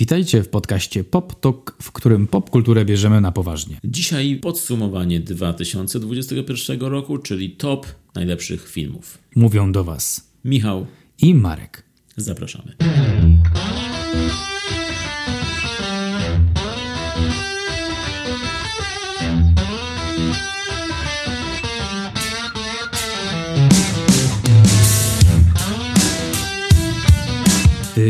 Witajcie w podcaście Pop Talk, w którym popkulturę bierzemy na poważnie. Dzisiaj podsumowanie 2021 roku, czyli top najlepszych filmów. Mówią do Was Michał i Marek. Zapraszamy.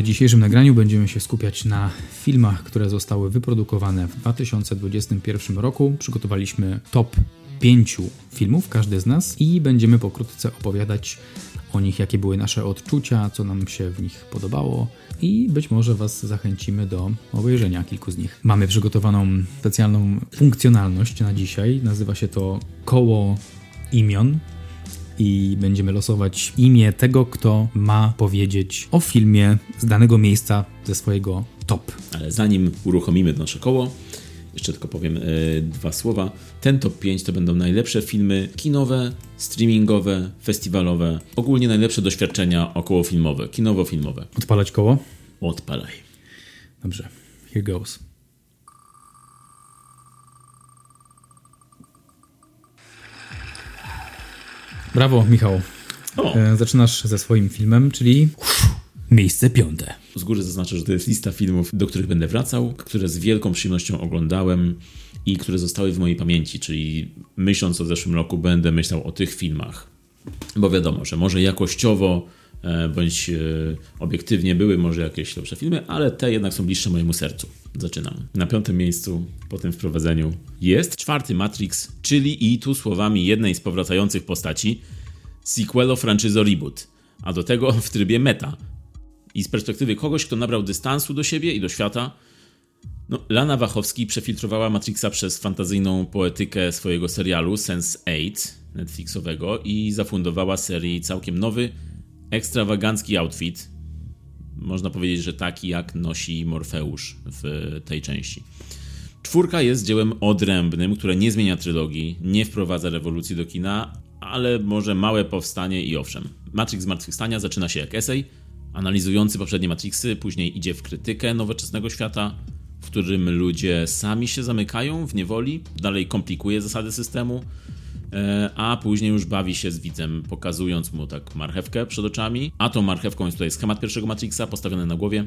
W dzisiejszym nagraniu będziemy się skupiać na filmach, które zostały wyprodukowane w 2021 roku. Przygotowaliśmy top 5 filmów, każdy z nas, i będziemy pokrótce opowiadać o nich, jakie były nasze odczucia, co nam się w nich podobało i być może Was zachęcimy do obejrzenia kilku z nich. Mamy przygotowaną specjalną funkcjonalność na dzisiaj. Nazywa się to koło imion i będziemy losować imię tego, kto ma powiedzieć o filmie z danego miejsca ze swojego top. Ale zanim uruchomimy nasze koło, jeszcze tylko powiem yy, dwa słowa. Ten top 5 to będą najlepsze filmy kinowe, streamingowe, festiwalowe, ogólnie najlepsze doświadczenia okołofilmowe, kinowo-filmowe. Odpalać koło? Odpalaj. Dobrze, here goes. Brawo, Michał. E, zaczynasz ze swoim filmem, czyli miejsce piąte. Z góry zaznaczę, że to jest lista filmów, do których będę wracał, które z wielką przyjemnością oglądałem i które zostały w mojej pamięci, czyli myśląc o zeszłym roku, będę myślał o tych filmach. Bo wiadomo, że może jakościowo bądź e, obiektywnie były może jakieś lepsze filmy, ale te jednak są bliższe mojemu sercu. Zaczynam. Na piątym miejscu po tym wprowadzeniu jest czwarty Matrix, czyli i tu słowami jednej z powracających postaci sequelo franczyzo reboot, a do tego w trybie meta. I z perspektywy kogoś, kto nabrał dystansu do siebie i do świata, no, Lana Wachowski przefiltrowała Matrixa przez fantazyjną poetykę swojego serialu Sense8 Netflixowego i zafundowała serii całkiem nowy, ekstrawagancki outfit. Można powiedzieć, że taki jak nosi Morfeusz w tej części. Czwórka jest dziełem odrębnym, które nie zmienia trylogii, nie wprowadza rewolucji do kina, ale może małe powstanie i owszem. Matrix Zmartwychwstania zaczyna się jak esej, analizujący poprzednie Matrixy, później idzie w krytykę nowoczesnego świata, w którym ludzie sami się zamykają w niewoli, dalej komplikuje zasady systemu, a później już bawi się z widzem, pokazując mu tak marchewkę przed oczami, a tą marchewką jest tutaj schemat pierwszego Matrixa postawiony na głowie,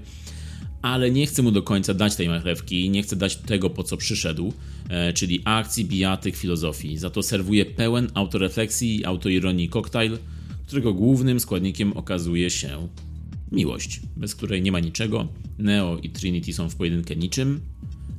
ale nie chce mu do końca dać tej marchewki, nie chce dać tego, po co przyszedł, e, czyli akcji, bijatyk, filozofii. Za to serwuje pełen autorefleksji i autoironii koktajl, którego głównym składnikiem okazuje się miłość, bez której nie ma niczego. Neo i Trinity są w pojedynkę niczym,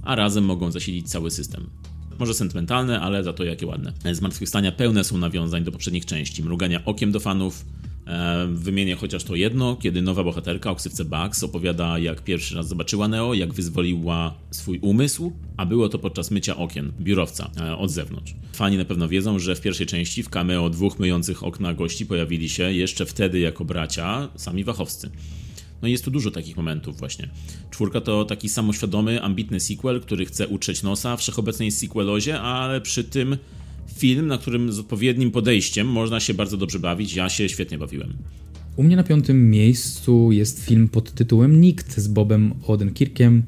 a razem mogą zasilić cały system. Może sentymentalne, ale za to jakie ładne. Zmartwychwstania pełne są nawiązań do poprzednich części, mrugania okiem do fanów, E, wymienię chociaż to jedno, kiedy nowa bohaterka o ksywce Bugs opowiada, jak pierwszy raz zobaczyła Neo, jak wyzwoliła swój umysł, a było to podczas mycia okien biurowca e, od zewnątrz. Fani na pewno wiedzą, że w pierwszej części w cameo dwóch myjących okna gości pojawili się jeszcze wtedy jako bracia sami wachowscy. No jest tu dużo takich momentów właśnie. Czwórka to taki samoświadomy, ambitny sequel, który chce utrzeć nosa wszechobecnej sequelozie, ale przy tym film, na którym z odpowiednim podejściem można się bardzo dobrze bawić. Ja się świetnie bawiłem. U mnie na piątym miejscu jest film pod tytułem Nikt z Bobem Odenkirkiem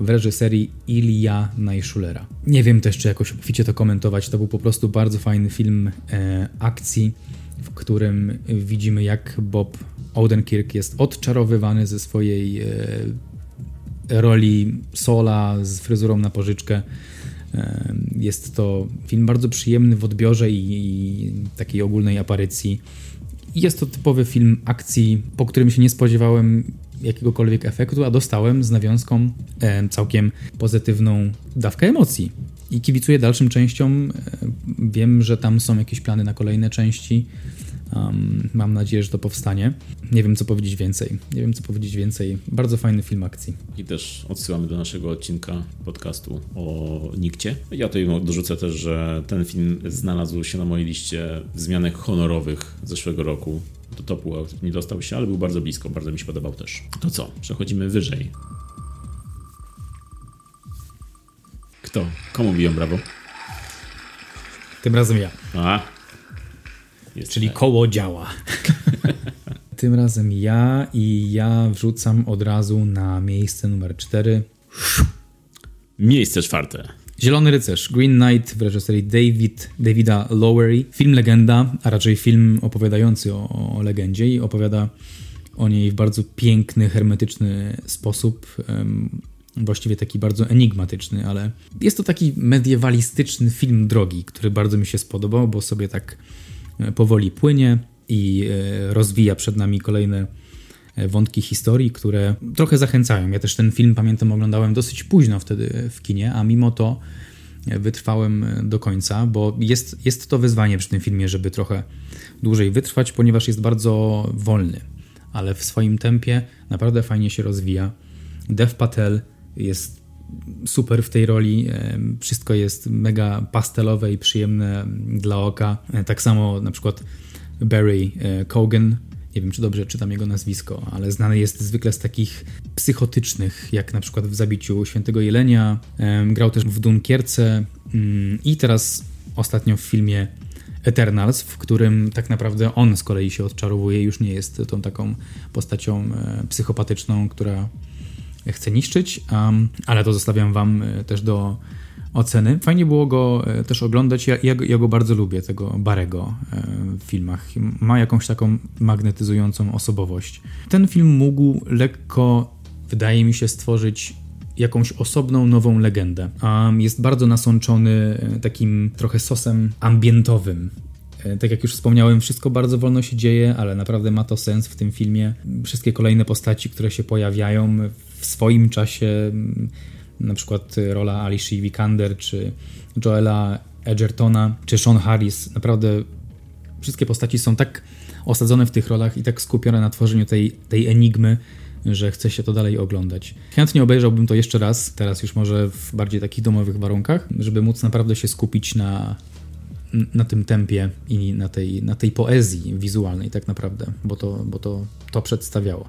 w reżyserii Ilya Najszulera. Nie wiem też, czy jakoś obficie to komentować. To był po prostu bardzo fajny film e, akcji, w którym widzimy, jak Bob Odenkirk jest odczarowywany ze swojej e, roli sola z fryzurą na pożyczkę jest to film bardzo przyjemny w odbiorze i, i takiej ogólnej aparycji. Jest to typowy film akcji, po którym się nie spodziewałem jakiegokolwiek efektu, a dostałem z nawiązką całkiem pozytywną dawkę emocji. I kibicuję dalszym częściom. Wiem, że tam są jakieś plany na kolejne części. Um, mam nadzieję, że to powstanie. Nie wiem, co powiedzieć więcej. Nie wiem, co powiedzieć więcej. Bardzo fajny film akcji. I też odsyłamy do naszego odcinka podcastu o Nikcie. Ja tutaj dorzucę też, że ten film znalazł się na mojej liście wzmianek honorowych zeszłego roku. Do topu nie dostał się, ale był bardzo blisko. Bardzo mi się podobał też. To co? Przechodzimy wyżej. Kto? Komu biją brawo? Tym razem ja. A, jest Czyli tak. koło działa. tym razem ja i ja wrzucam od razu na miejsce numer 4. Miejsce czwarte. Zielony Rycerz, Green Knight w reżyserii David, Davida Lowery. Film legenda, a raczej film opowiadający o, o legendzie i opowiada o niej w bardzo piękny, hermetyczny sposób. Właściwie taki bardzo enigmatyczny, ale jest to taki mediewalistyczny film drogi, który bardzo mi się spodobał, bo sobie tak e, powoli płynie i e, rozwija przed nami kolejne e, wątki historii, które trochę zachęcają. Ja też ten film, pamiętam, oglądałem dosyć późno wtedy w kinie, a mimo to wytrwałem do końca, bo jest, jest to wyzwanie przy tym filmie, żeby trochę dłużej wytrwać, ponieważ jest bardzo wolny, ale w swoim tempie naprawdę fajnie się rozwija. Dev Patel jest super w tej roli. Wszystko jest mega pastelowe i przyjemne dla oka. Tak samo na przykład Barry e, Cogan. Nie wiem, czy dobrze czytam jego nazwisko, ale znany jest zwykle z takich psychotycznych, jak na przykład w Zabiciu Świętego Jelenia. Grał też w Dunkierce mm, i teraz ostatnio w filmie Eternals, w którym tak naprawdę on z kolei się odczarowuje, już nie jest tą taką postacią e, psychopatyczną, która chce niszczyć, um, ale to zostawiam wam e, też do oceny. Fajnie było go e, też oglądać. Ja, ja, ja go bardzo lubię, tego Barego e, w filmach. Ma jakąś taką magnetyzującą osobowość. Ten film mógł lekko, wydaje mi się, stworzyć jakąś osobną, nową legendę. Um, jest bardzo nasączony takim trochę sosem ambientowym. Tak jak już wspomniałem, wszystko bardzo wolno się dzieje, ale naprawdę ma to sens w tym filmie. Wszystkie kolejne postaci, które się pojawiają w swoim czasie, mm, na przykład rola Alicia Vikander, czy Joela Edgertona, czy Sean Harris, naprawdę wszystkie postaci są tak osadzone w tych rolach i tak skupione na tworzeniu tej, tej enigmy, że chce się to dalej oglądać. Chętnie obejrzałbym to jeszcze raz, teraz już może w bardziej takich domowych warunkach, żeby móc naprawdę się skupić na, na tym tempie i na tej, na tej poezji wizualnej tak naprawdę, bo to, bo to, to przedstawiało.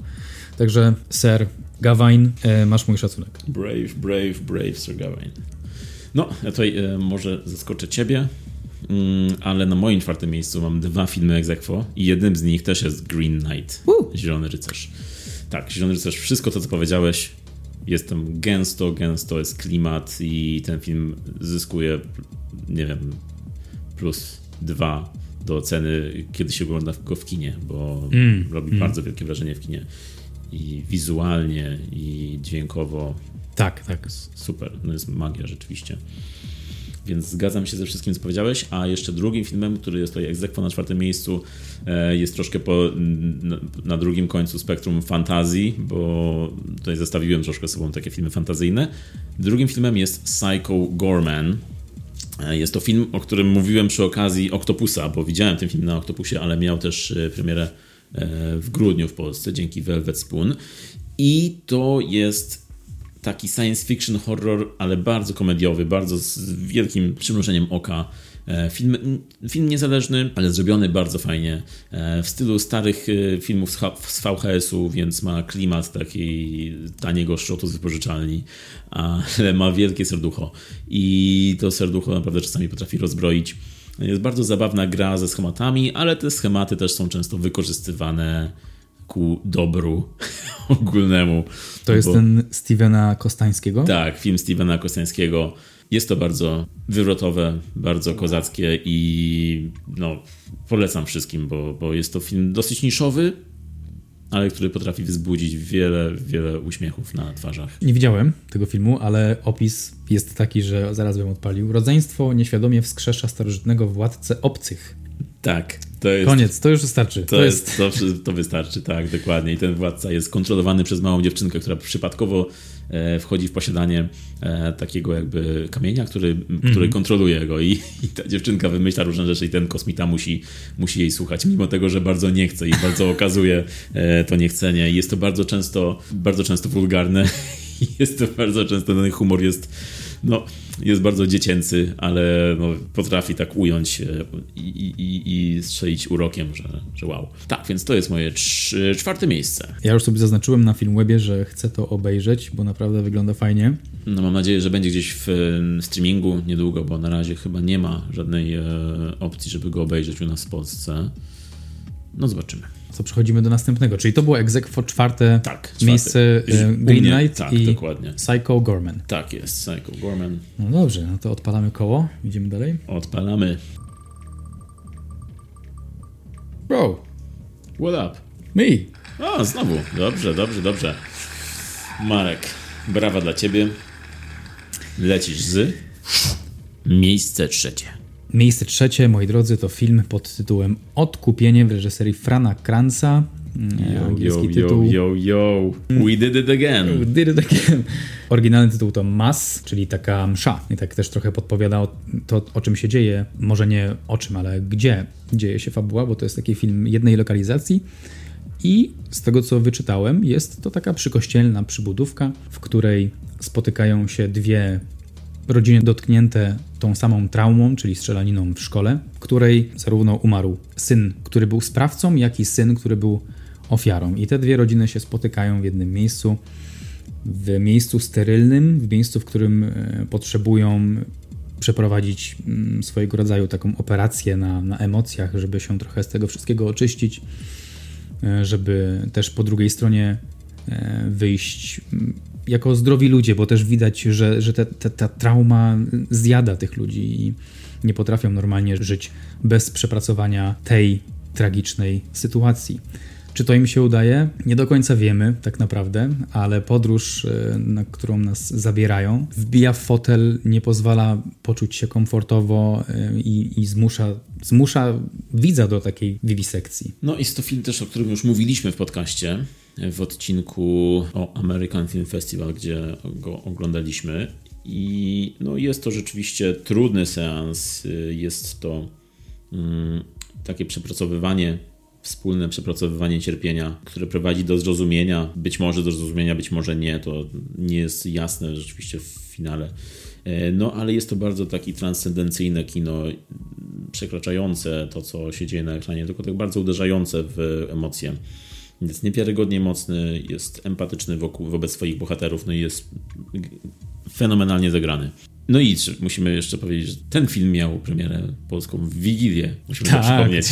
Także Sir Gawain, e, masz mój szacunek. Brave, brave, brave Sir Gawain. No, ja tutaj e, może zaskoczę ciebie, mm, ale na moim czwartym miejscu mam dwa filmy egzekwo i jednym z nich też jest Green Knight, uh. Zielony Rycerz. Tak, Zielony Rycerz, wszystko to, co powiedziałeś, jest tam gęsto, gęsto jest klimat i ten film zyskuje, nie wiem, plus dwa do oceny, kiedy się ogląda go w kinie, bo mm, robi mm. bardzo wielkie wrażenie w kinie i wizualnie, i dźwiękowo. Tak, tak. Super, no jest magia rzeczywiście. Więc zgadzam się ze wszystkim, co powiedziałeś. A jeszcze drugim filmem, który jest tutaj egzekwo na czwartym miejscu, e, jest troszkę po, na drugim końcu spektrum fantazji, bo tutaj zestawiłem troszkę sobą takie filmy fantazyjne. Drugim filmem jest Psycho Gorman. E, jest to film, o którym mówiłem przy okazji Octopusa, bo widziałem ten film na Octopusie, ale miał też e, premierę w grudniu w Polsce dzięki Velvet Spoon. I to jest taki science fiction horror, ale bardzo komediowy, bardzo z wielkim przymrużeniem oka. E, film, film niezależny, ale zrobiony bardzo fajnie. E, w stylu starych filmów z VHS-u, więc ma klimat takiej taniego szczotu z wypożyczalni, ale ma wielkie serducho. I to serducho naprawdę czasami potrafi rozbroić. Jest bardzo zabawna gra ze schematami, ale te schematy też są często wykorzystywane ku dobru ogólnemu. To jest bo... ten Stevena Kostańskiego? Tak, film Stevena Kostańskiego. Jest to bardzo wywrotowe, bardzo kozackie i no, polecam wszystkim, bo, bo jest to film dosyć niszowy, ale który potrafi wzbudzić wiele, wiele uśmiechów na twarzach. Nie widziałem tego filmu, ale opis jest taki, że zaraz bym odpalił. Rodzeństwo nieświadomie wskrzesza starożytnego władcę obcych. Tak, to jest. Koniec, to już wystarczy. To, to jest. To, to wystarczy, tak, dokładnie. I ten władca jest kontrolowany przez małą dziewczynkę, która przypadkowo e, wchodzi w posiadanie e, takiego jakby kamienia, który, mm. który kontroluje go. I, I, ta dziewczynka wymyśla różne rzeczy, i ten kosmita musi, musi jej słuchać, mimo tego, że bardzo nie chce i bardzo okazuje e, to niechcenie. I jest to bardzo często, bardzo często wulgarne. Jest to bardzo często, ten humor jest no, jest bardzo dziecięcy, ale no, potrafi tak ująć i, i, i strzelić urokiem, że, że wow. Tak, więc to jest moje czwarte miejsce. Ja już sobie zaznaczyłem na Filmwebie, że chcę to obejrzeć, bo naprawdę wygląda fajnie. No mam nadzieję, że będzie gdzieś w streamingu niedługo, bo na razie chyba nie ma żadnej e, opcji, żeby go obejrzeć u nas w Polsce. No zobaczymy. Co przechodzimy do następnego. Czyli to było egzekwo czwarte Tak, czwarte. miejsce e, U Green Knight tak, i dokładnie. Psycho Gorman. Tak jest, Psycho Gorman. No dobrze, no to odpalamy koło, idziemy dalej. Odpalamy. Bro, What up? me. O, znowu. Dobrze, dobrze, dobrze. Marek, brawa dla ciebie. Lecisz z... Miejsce trzecie. Miejsce trzecie, moi drodzy, to film pod tytułem Odkupienie w reżyserii Frana Kranza. Yo, Angielski yo, tytuł. yo, yo, yo. We did it again. Did it again. Oryginalny tytuł to Mass, czyli taka msza. I tak też trochę podpowiada to, o czym się dzieje. Może nie o czym, ale gdzie dzieje się fabuła, bo to jest taki film jednej lokalizacji. I z tego, co wyczytałem, jest to taka przykościelna przybudówka, w której spotykają się dwie rodziny dotknięte tą samą traumą, czyli strzelaniną w szkole, w której zarówno umarł syn, który był sprawcą, jak i syn, który był ofiarą. I te dwie rodziny się spotykają w jednym miejscu, w miejscu sterylnym, w miejscu, w którym e, potrzebują przeprowadzić mm, swojego rodzaju taką operację na, na emocjach, żeby się trochę z tego wszystkiego oczyścić, e, żeby też po drugiej stronie e, wyjść mm, jako zdrowi ludzie, bo też widać, że, że ta trauma zjada tych ludzi i nie potrafią normalnie żyć bez przepracowania tej tragicznej sytuacji. Czy to im się udaje? Nie do końca wiemy, tak naprawdę, ale podróż, e, na którą nas zabierają, wbija w fotel, nie pozwala poczuć się komfortowo e, i, i zmusza, zmusza widza do takiej wiwisekcji. No jest to film też, o którym już mówiliśmy w podcaście, w odcinku o American Film Festival, gdzie go oglądaliśmy. I no jest to rzeczywiście trudny seans. Jest to mm, takie przepracowywanie, wspólne przepracowywanie cierpienia, które prowadzi do zrozumienia, być może do zrozumienia, być może nie, to nie jest jasne rzeczywiście w finale. E, No, ale jest to bardzo taki transcendencyjne kino, przekraczające to, co się dzieje na ekranie, tylko tak bardzo uderzające w emocje. Jest niewiarygodnie mocny, jest empatyczny wokół, wobec swoich bohaterów, no i jest fenomenalnie zagrany. No i musimy jeszcze powiedzieć, że ten film miał premierę polską w Wigilię. Musimy to Tak. przypomnieć.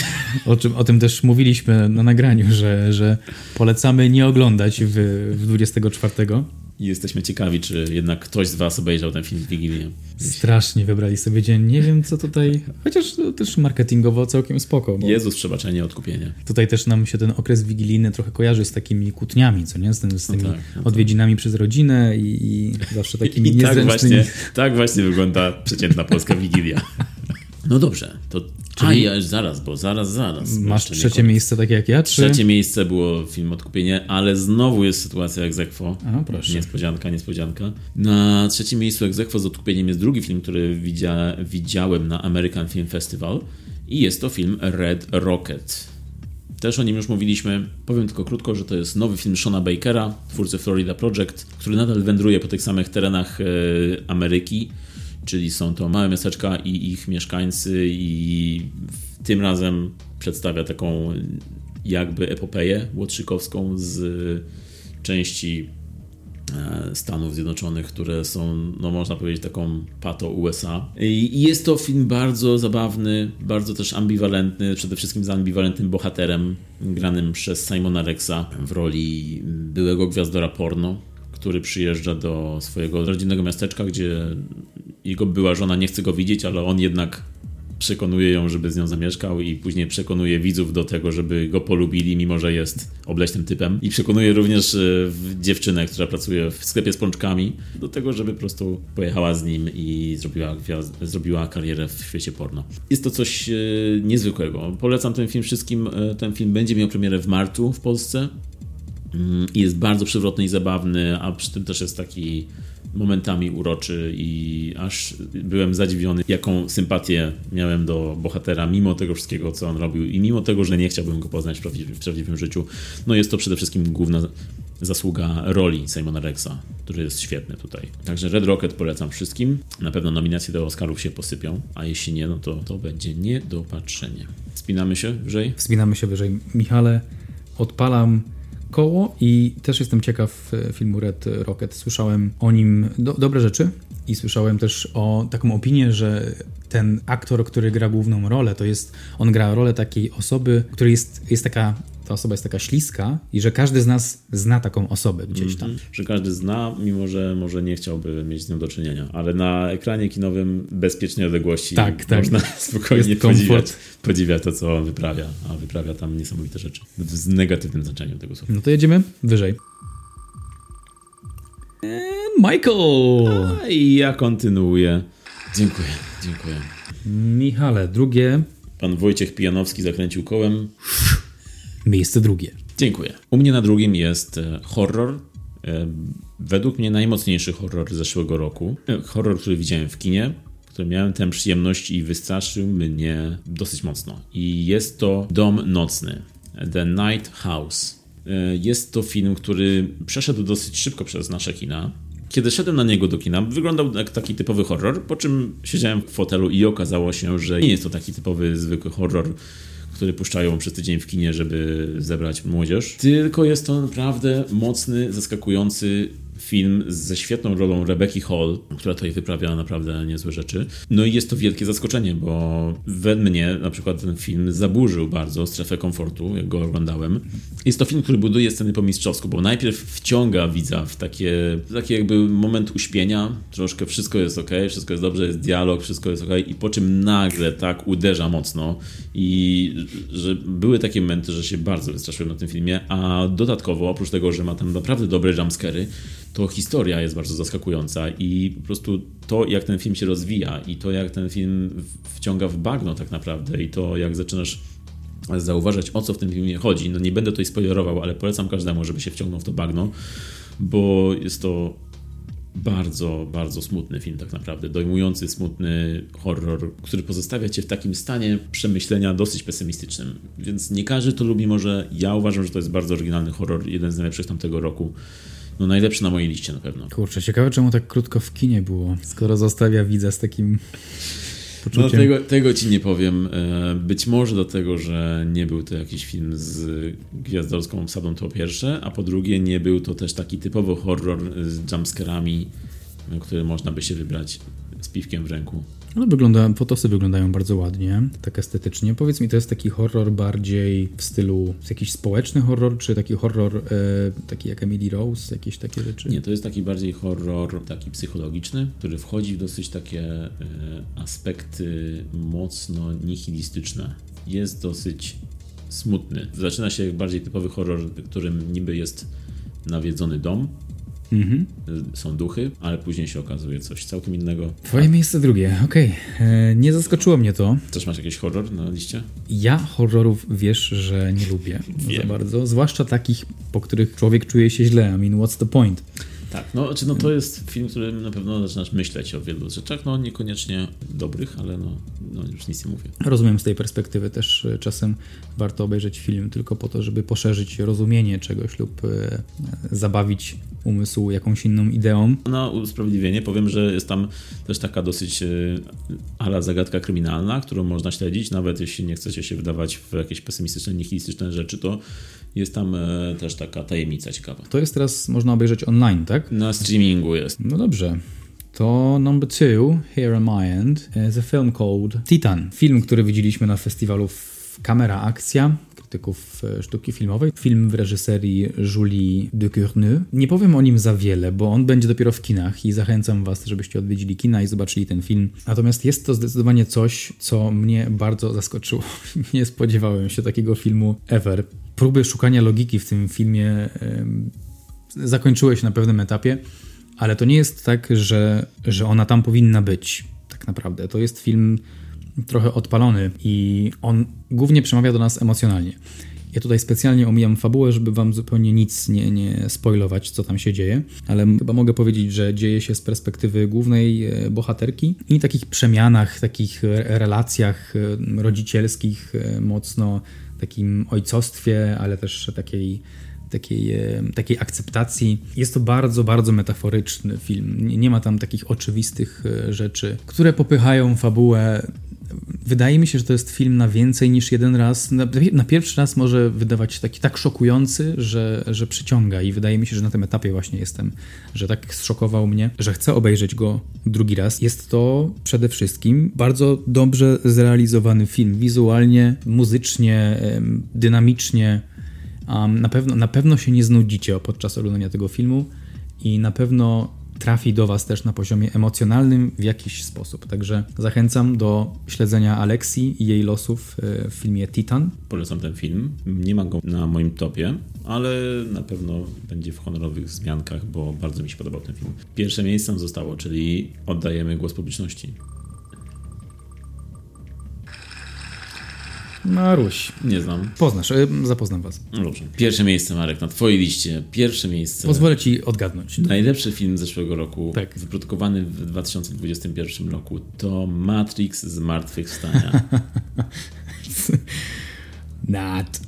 O, czym, o tym też mówiliśmy na nagraniu, że, że polecamy nie oglądać w, w 24. I jesteśmy ciekawi, czy jednak ktoś z Was obejrzał ten film w Wigilię. Strasznie wybrali sobie dzień. Nie wiem, co tutaj. Chociaż to też marketingowo całkiem spoko. Bo Jezus, przebaczenie, odkupienie. Tutaj też nam się ten okres wigilijny trochę kojarzy z takimi kłótniami, co nie? Z, tym, z tymi tak, no tak. odwiedzinami przez rodzinę i, i zawsze takimi I tak niezręcznymi. właśnie, tak właśnie wygląda przeciętna polska Wigilia. No dobrze, to... A, ja, zaraz, bo zaraz, zaraz. Masz trzecie miejsce, tak jak ja? Czy... Trzecie miejsce było film Odkupienie, ale znowu jest sytuacja egzekwo. A, proszę. Niespodzianka, niespodzianka. Na trzecim miejscu egzekwo z Odkupieniem jest drugi film, który widzia, widziałem na American Film Festival i jest to film Red Rocket. Też o nim już mówiliśmy. Powiem tylko krótko, że to jest nowy film Shona Bakera, twórcy Florida Project, który nadal wędruje po tych samych terenach e, Ameryki, czyli są to małe miasteczka i ich mieszkańcy i tym razem przedstawia taką jakby epopeję łotrzykowską z części e, Stanów Zjednoczonych, które są, no można powiedzieć, taką pato USA. I jest to film bardzo zabawny, bardzo też ambiwalentny, przede wszystkim z ambiwalentnym bohaterem, granym przez Simona Rexa w roli byłego gwiazdora porno, który przyjeżdża do swojego rodzinnego miasteczka, gdzie jego była żona nie chce go widzieć, ale on jednak przekonuje ją, żeby z nią zamieszkał i później przekonuje widzów do tego, żeby go polubili, mimo że jest obleśnym typem. I przekonuje również e, dziewczynę, która pracuje w sklepie z pączkami, do tego, żeby po prostu pojechała z nim i zrobiła, zrobiła karierę w świecie porno. Jest to coś e, niezwykłego. Polecam ten film wszystkim. E, Ten film będzie miał premierę w marcu w Polsce. Mm, jest bardzo przewrotny i zabawny, a przy tym też jest taki momentami uroczy i aż byłem zadziwiony, jaką sympatię miałem do bohatera, mimo tego wszystkiego, co on robił i mimo tego, że nie chciałbym go poznać w prawdziwym, w prawdziwym życiu. No jest to przede wszystkim główna zasługa roli Simona Rexa, który jest świetny tutaj. Także Red Rocket polecam wszystkim. Na pewno nominacje do Oscarów się posypią, a jeśli nie, no to to będzie niedopatrzenie. Spinamy się wyżej? Wspinamy się wyżej. Michale, odpalam koło i też jestem ciekaw e, filmu Red Rocket. Słyszałem o nim do, dobre rzeczy, i słyszałem też o taką opinię, że ten aktor, który gra główną rolę, to jest, on gra rolę takiej osoby, której jest, jest taka ta osoba jest taka śliska i że każdy z nas zna taką osobę gdzieś tam. -hmm. Że każdy zna, mimo że może nie chciałby mieć z nią do czynienia, ale na ekranie kinowym bezpiecznej odległości tak, tak. można spokojnie podziwiać, podziwiać to, co on wyprawia, a wyprawia tam niesamowite rzeczy. W negatywnym znaczeniu tego słowa. No to jedziemy wyżej. Michael! A, I ja kontynuuję. Dziękuję, dziękuję. Michale, drugie. Pan Wojciech Pijanowski zakręcił kołem. Miejsce drugie. Dziękuję. U mnie na drugim jest e, horror. E, według mnie najmocniejszy horror zeszłego roku. E, horror, który widziałem w kinie, który miałem tę przyjemność i wystraszył mnie dosyć mocno. I jest to Dom Nocny. The Night House. Jest to film, który przeszedł dosyć szybko przez nasze kina. Kiedy szedłem na niego do kina, wyglądał jak taki typowy horror, po czym siedziałem w fotelu i okazało się, że nie jest to taki typowy, zwykły horror, który puszczają przez tydzień w kinie, żeby zebrać młodzież. Tylko jest to naprawdę mocny, zaskakujący film ze świetną rolą Rebecca Hall, która tutaj wyprawia naprawdę niezłe rzeczy. No i jest to wielkie zaskoczenie, bo we mnie na przykład ten film zaburzył bardzo strefę komfortu, jak go oglądałem. Jest to film, który buduje sceny po mistrzowsku, bo najpierw wciąga widza w takie, takie jakby moment uśpienia, troszkę wszystko jest ok, wszystko jest dobrze, jest dialog, wszystko jest ok i po czym nagle tak uderza mocno i że były takie momenty, że się bardzo wystraszyłem na tym filmie, a dodatkowo oprócz tego, że ma tam naprawdę dobre jumpscary, to historia jest bardzo zaskakująca i po prostu to, jak ten film się rozwija i to, jak ten film wciąga w bagno tak naprawdę i to, jak zaczynasz zauważać, o co w tym filmie chodzi. No nie będę tutaj spoilerował, ale polecam każdemu, żeby się wciągnął w to bagno, bo jest to bardzo, bardzo smutny film tak naprawdę, dojmujący, smutny horror, który pozostawia cię w takim stanie przemyślenia dosyć pesymistycznym. Więc nie każdy to lubi, może ja uważam, że to jest bardzo oryginalny horror, jeden z najlepszych tamtego roku no najlepszy na mojej liście na pewno. Kurczę, ciekawe czemu tak krótko w kinie było, skoro zostawia widza z takim poczuciem. No tego, tego ci nie powiem. E, być może dlatego, że nie był to jakiś film z gwiazdorską obsadą to po pierwsze, a po drugie nie był to też taki typowo horror z jumpscarami, który można by się wybrać z piwkiem w ręku. Ale wygląda, fotosy wyglądają bardzo ładnie, tak estetycznie. Powiedz mi, to jest taki horror bardziej w stylu jakiś społeczny horror, czy taki horror e, taki jak Emily Rose, jakieś takie rzeczy? Nie, to jest taki bardziej horror taki psychologiczny, który wchodzi w dosyć takie e, aspekty mocno nihilistyczne. Jest dosyć smutny. Zaczyna się jak bardziej typowy horror, w którym niby jest nawiedzony dom, Mhm. Są duchy, ale później się okazuje coś całkiem innego. Twoje miejsce drugie, okej. Okay. E, nie zaskoczyło mnie to. Też masz jakiś horror na liście? Ja horrorów wiesz, że nie lubię Wiem. za bardzo. Zwłaszcza takich, po których człowiek czuje się źle. I mean, what's the point? Tak, no, znaczy, no to jest film, który na pewno zaczynasz myśleć o wielu rzeczach, no niekoniecznie dobrych, ale no, no już nic nie mówię. Rozumiem z tej perspektywy też e, czasem warto obejrzeć film tylko po to, żeby poszerzyć rozumienie czegoś lub e, zabawić umysł jakąś inną ideą. Na usprawiedliwienie powiem, że jest tam też taka dosyć e, ala zagadka kryminalna, którą można śledzić, nawet jeśli nie chcecie się wydawać w jakieś pesymistyczne, nihilistyczne rzeczy, to jest tam e, też taka tajemnica ciekawa. To jest teraz, można obejrzeć online, tak? Na streamingu jest. No dobrze. To number two, Here on My End, is a film called Titan. Film, który widzieliśmy na festiwalu Kamera Akcja, krytyków e, sztuki filmowej. Film w reżyserii Julie Ducournau. Nie powiem o nim za wiele, bo on będzie dopiero w kinach i zachęcam Was, żebyście odwiedzili kina i zobaczyli ten film. Natomiast jest to zdecydowanie coś, co mnie bardzo zaskoczyło. Nie spodziewałem się takiego filmu ever. Próby szukania logiki w tym filmie zakończyły się na pewnym etapie, ale to nie jest tak, że, że ona tam powinna być. Tak naprawdę. To jest film trochę odpalony i on głównie przemawia do nas emocjonalnie. Ja tutaj specjalnie omijam fabułę, żeby wam zupełnie nic nie, nie spoilować, co tam się dzieje, ale chyba mogę powiedzieć, że dzieje się z perspektywy głównej e, bohaterki i takich przemianach, takich relacjach e, rodzicielskich, e, mocno takim ojcostwie, ale też takiej takiej, takiej akceptacji. Jest to bardzo, bardzo metaforyczny film. Nie ma tam takich oczywistych rzeczy, które popychają fabułę wydaje mi się, że to jest film na więcej niż jeden raz. Na, na pierwszy raz może wydawać taki tak szokujący, że, że przyciąga i wydaje mi się, że na tym etapie właśnie jestem, że tak zszokował mnie, że chcę obejrzeć go drugi raz. Jest to przede wszystkim bardzo dobrze zrealizowany film, wizualnie, muzycznie, dynamicznie. Na, pewno, na pewno się nie znudzicie podczas oglądania tego filmu i na pewno trafi do Was też na poziomie emocjonalnym w jakiś sposób. Także zachęcam do śledzenia Aleksji i jej losów e, w filmie Titan. Polecam ten film. Nie mam go na moim topie, ale na pewno będzie w honorowych wzmiankach, bo bardzo mi się podobał ten film. Pierwsze miejsce zostało, czyli oddajemy głos publiczności. Maruś. Nie znam. Poznasz, e, zapoznam was. No dobrze. Pierwsze miejsce, Marek, na twojej liście. Pierwsze miejsce. Pozwolę ci odgadnąć. Najlepszy film zeszłego roku, tak. wyprodukowany w 2021 roku, to Matrix Zmartwychwstania. Nat.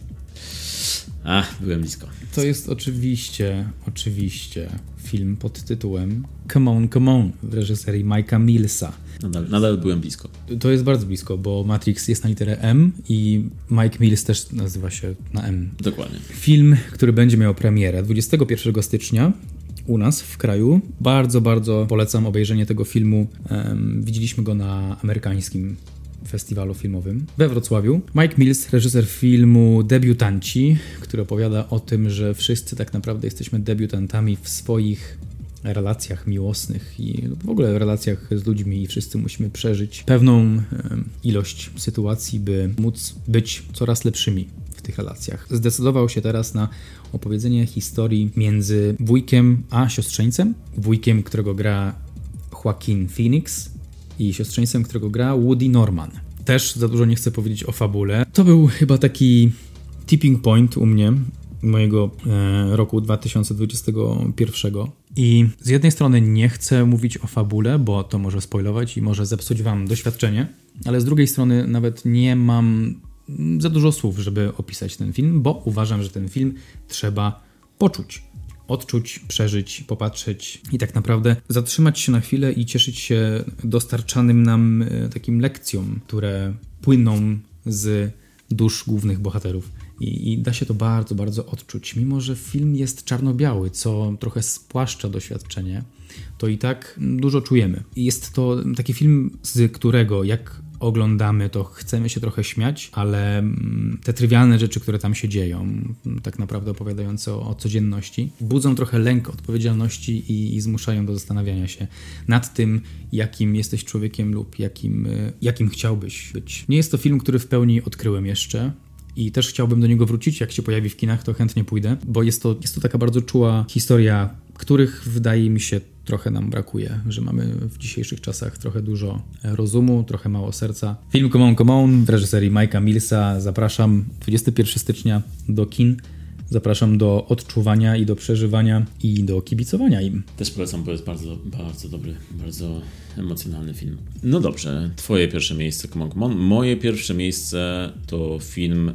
Ach, byłem blisko. To jest oczywiście, oczywiście film pod tytułem Come On, Come On w reżyserii Mike'a Millsa. Nadal, nadal byłem blisko. To jest bardzo blisko, bo Matrix jest na literę M i Mike Mills też nazywa się na M. Dokładnie. Film, który będzie miał premierę 21 stycznia u nas w kraju. Bardzo, bardzo polecam obejrzenie tego filmu. Um, widzieliśmy go na amerykańskim festiwalu filmowym we Wrocławiu. Mike Mills, reżyser filmu Debiutanci, który opowiada o tym, że wszyscy tak naprawdę jesteśmy debiutantami w swoich relacjach miłosnych i w ogóle relacjach z ludźmi i wszyscy musimy przeżyć pewną ilość sytuacji, by móc być coraz lepszymi w tych relacjach. Zdecydował się teraz na opowiedzenie historii między wujkiem a siostrzeńcem. Wujkiem, którego gra Joaquin Phoenix i siostrzeńcem, którego gra Woody Norman. Też za dużo nie chcę powiedzieć o fabule. To był chyba taki tipping point u mnie, mojego e, roku 2021. I z jednej strony nie chcę mówić o fabule, bo to może spoilować i może zepsuć wam doświadczenie, ale z drugiej strony nawet nie mam za dużo słów, żeby opisać ten film, bo uważam, że ten film trzeba poczuć. Odczuć, przeżyć, popatrzeć i tak naprawdę zatrzymać się na chwilę i cieszyć się dostarczanym nam e, takim lekcjom, które płyną z dusz głównych bohaterów. I, I, da się to bardzo, bardzo odczuć. Mimo, że film jest czarno-biały, co trochę spłaszcza doświadczenie, to i tak dużo czujemy. Jest to taki film, z którego jak oglądamy, to chcemy się trochę śmiać, ale mm, te trywialne rzeczy, które tam się dzieją, tak naprawdę opowiadające o, o codzienności, budzą trochę lęk odpowiedzialności i, i, zmuszają do zastanawiania się nad tym, jakim jesteś człowiekiem lub jakim, y, jakim chciałbyś być. Nie jest to film, który w pełni odkryłem jeszcze i też chciałbym do niego wrócić. Jak się pojawi w kinach, to chętnie pójdę, bo jest to, jest to taka bardzo czuła historia, których wydaje mi się trochę nam brakuje, że mamy w dzisiejszych czasach trochę dużo rozumu, trochę mało serca. Film Come On, Come On w reżyserii Mike'a Millsa zapraszam 21 stycznia do kin. Zapraszam do odczuwania i do przeżywania i do kibicowania im. Też polecam, bo jest bardzo, bardzo dobry, bardzo emocjonalny film. No dobrze, twoje pierwsze miejsce, Come on, come on. Moje pierwsze miejsce to film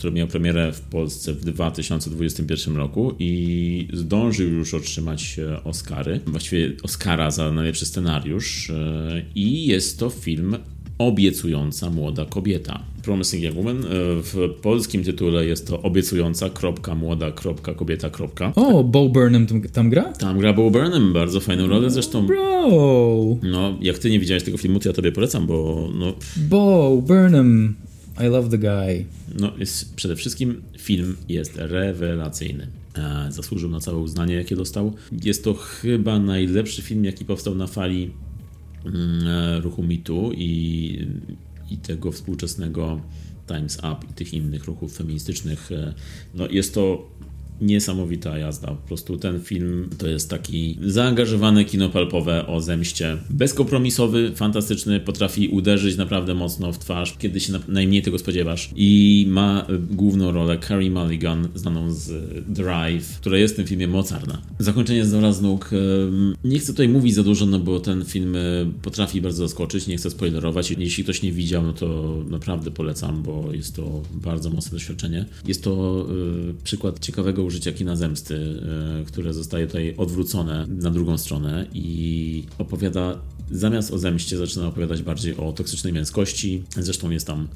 który miał premierę w Polsce w 2021 roku i zdążył już otrzymać e, Oscary, właściwie Oscara za najlepszy scenariusz e, i jest to film Obiecująca młoda kobieta. Promising Young Woman. E, w polskim tytule jest to Obiecująca, kropka, młoda, kropka, kobieta, kropka. O, Bo Burnham tam, tam, gra? Tam gra Bo Burnham, bardzo fajną rolę zresztą. Bro! No, jak ty nie widziałeś tego filmu, to ja tobie polecam, bo no... Bo Burnham, I love the guy. No, jest, przede wszystkim film jest rewelacyjny. E, zasłużył na całe uznanie, jakie dostał. Jest to chyba najlepszy film, jaki powstał na fali mm, e, ruchu mitu i, i tego współczesnego Times Up i tych innych ruchów feministycznych. E, no, jest to niesamowita jazda. Po prostu ten film to jest taki zaangażowany kino palpowe o zemście. Bezkompromisowy, fantastyczny, potrafi uderzyć naprawdę mocno w twarz, kiedy się najmniej tego spodziewasz. I ma główną rolę Carrie Mulligan, znaną z Drive, która jest w tym filmie mocarna. Zakończenie z z nóg. Nie chcę tutaj mówić za dużo, no bo ten film e, potrafi bardzo zaskoczyć, nie chcę spoilerować. Jeśli ktoś nie widział, no to naprawdę polecam, bo jest to bardzo mocne doświadczenie. Jest to e, przykład ciekawego użycia kina zemsty, e, które zostaje tutaj odwrócone na drugą stronę i opowiada zamiast o zemście zaczyna opowiadać bardziej o toksycznej męskości. Zresztą jest tam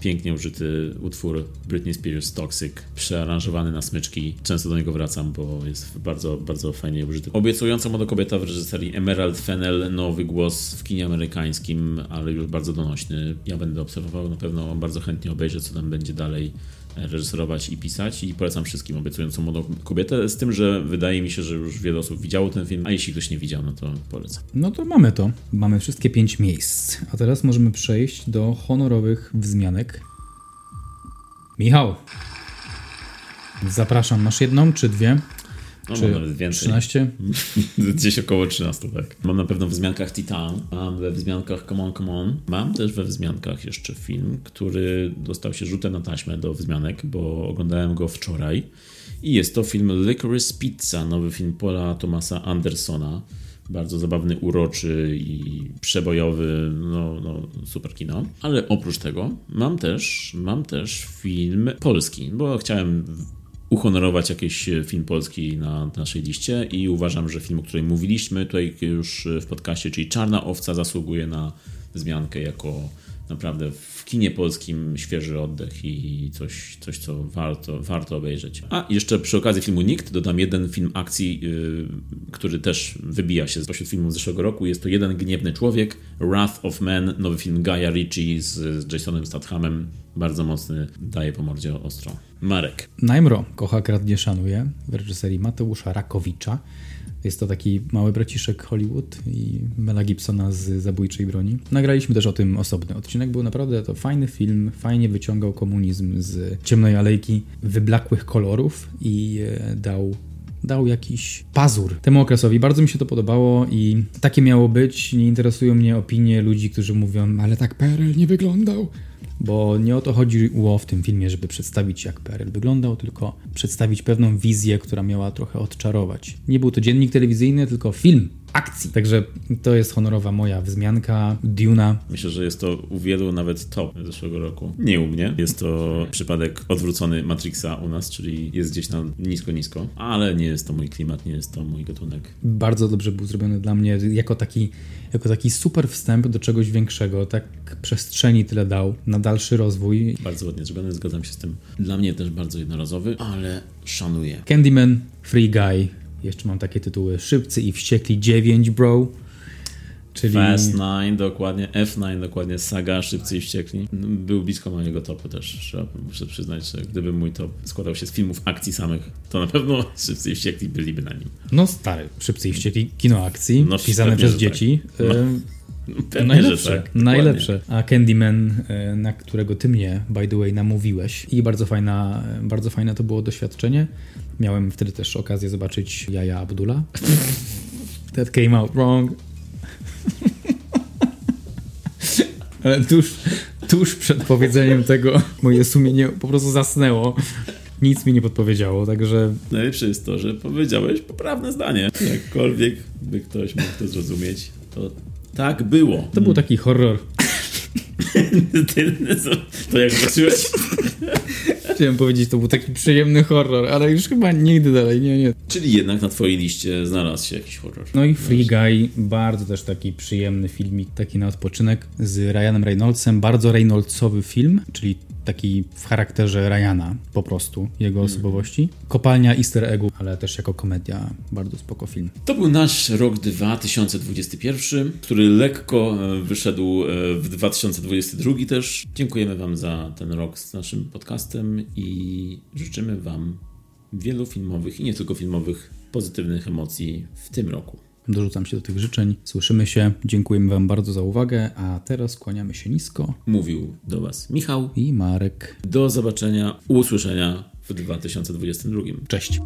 pięknie użyty utwór Britney Spears Toxic, przearanżowany na smyczki. Często do niego wracam, bo jest bardzo, bardzo fajnie użyty. Obiecująca młoda kobieta w reżyserii Emerald Fennel, nowy głos w kinie amerykańskim, ale już bardzo donośny. Ja będę obserwował, na pewno bardzo chętnie obejrzę, co tam będzie dalej reżyserować i pisać i polecam wszystkim obiecującą młodą kobietę, z tym, że wydaje mi się, że już wiele osób widziało ten film, a jeśli ktoś nie widział, no to polecam. No to mamy to. Mamy wszystkie pięć miejsc. A teraz możemy przejść do honorowych wzmianek. Michał, zapraszam. Masz jedną czy dwie? No, Czy mam nawet więcej. 13? Gdzieś około 13, tak. Mam na pewno w wzmiankach Titan, mam we wzmiankach Come On, Come On. Mam też we wzmiankach jeszcze film, który dostał się rzutem na taśmę do wzmianek, bo oglądałem go wczoraj. I jest to film Licorice Pizza, nowy film Paula Thomasa Andersona. Bardzo zabawny, uroczy i przebojowy, no, no super kino. Ale oprócz tego mam też, mam też film polski, bo chciałem uhonorować jakiś film polski na naszej liście i uważam, że film, o którym mówiliśmy tutaj już w podcaście, czyli Czarna Owca zasługuje na wzmiankę jako naprawdę w kinie polskim świeży oddech i coś, coś co warto, warto obejrzeć. A jeszcze przy okazji filmu Nikt dodam jeden film akcji, yy, który też wybija się spośród filmów z zeszłego roku. Jest to Jeden Gniewny Człowiek, Wrath of Man, nowy film Gaia Ritchie z, z Jasonem Stathamem. Bardzo mocny, daje po mordzie ostro. Marek. Najmro kocha, kradnie, szanuje w reżyserii Mateusza Rakowicza. Jest to taki mały braciszek Hollywood i Mela Gibsona z Zabójczej Broni. Nagraliśmy też o tym osobny odcinek. Był naprawdę to fajny film, fajnie wyciągał komunizm z ciemnej alejki wyblakłych kolorów i e, dał dał jakiś pazur temu okresowi. Bardzo mi się to podobało i takie miało być. Nie interesują mnie opinie ludzi, którzy mówią, ale tak PRL nie wyglądał. Bo nie o to chodziło w tym filmie, żeby przedstawić, jak PRL wyglądał, tylko przedstawić pewną wizję, która miała trochę odczarować. Nie był to dziennik telewizyjny, tylko film akcji. Także to jest honorowa moja wzmianka. Duna. Myślę, że jest to u wielu nawet top zeszłego roku. Nie u mnie. Jest to przypadek odwrócony Matrixa u nas, czyli jest gdzieś tam nisko, nisko. Ale nie jest to mój klimat, nie jest to mój gatunek. Bardzo dobrze był zrobiony dla mnie jako taki, jako taki super wstęp do czegoś większego. Tak przestrzeni tyle dał na dalszy rozwój. Bardzo ładnie zrobiony, zgadzam się z tym. Dla mnie też bardzo jednorazowy, ale szanuję. Candyman, Free Guy. Jeszcze mam takie tytuły Szybcy i Wściekli 9, bro. Czyli... Fast 9, dokładnie, F9, dokładnie, saga Szybcy i Wściekli. Był blisko mojego topu też, trzeba, muszę przyznać, że gdyby mój top składał się z filmów akcji samych, to na pewno Szybcy i Wściekli byliby na nim. No stary, Szybcy i Wściekli, kino akcji, No, pisane przez że dzieci. tak. No. E, Pewnie, najlepsze, tak, najlepsze. A Candyman, e, na którego ty mnie, by the way, namówiłeś i bardzo, fajna, bardzo fajne to było doświadczenie. Miałem wtedy też okazję zobaczyć Jaja Abdullah. That came out wrong. Ale tuż, tuż przed powiedzeniem tego moje sumienie po prostu zasnęło. Nic mi nie podpowiedziało, także Najlepsze jest to, że powiedziałeś poprawne zdanie. Jakkolwiek by ktoś mógł to zrozumieć, to tak było. to był taki horror. To jak zobaczyłeś? Chciałem powiedzieć, to był taki przyjemny horror, ale już chyba nigdy dalej, nie, nie. Czyli jednak na twojej liście znalazł się jakiś horror. No i Free Guy, bardzo też taki przyjemny filmik, taki na odpoczynek z Ryanem Reynoldsem, bardzo Reynoldsowy film, czyli taki w charakterze Ryana po prostu, jego osobowości. Kopalnia easter eggu, ale też jako komedia, bardzo spoko film. To był nasz rok 2021, który lekko e, wyszedł e, w 2022 też. Dziękujemy Wam za ten rok z naszym podcastem i życzymy Wam wielu filmowych i nie tylko filmowych pozytywnych emocji w tym roku. Dorzucam się do tych życzeń, słyszymy się, dziękujemy Wam bardzo za uwagę, a teraz kłaniamy się nisko Mówił do Was Michał. i Marek. Do zobaczenia, usłyszenia w 2022. Cześć.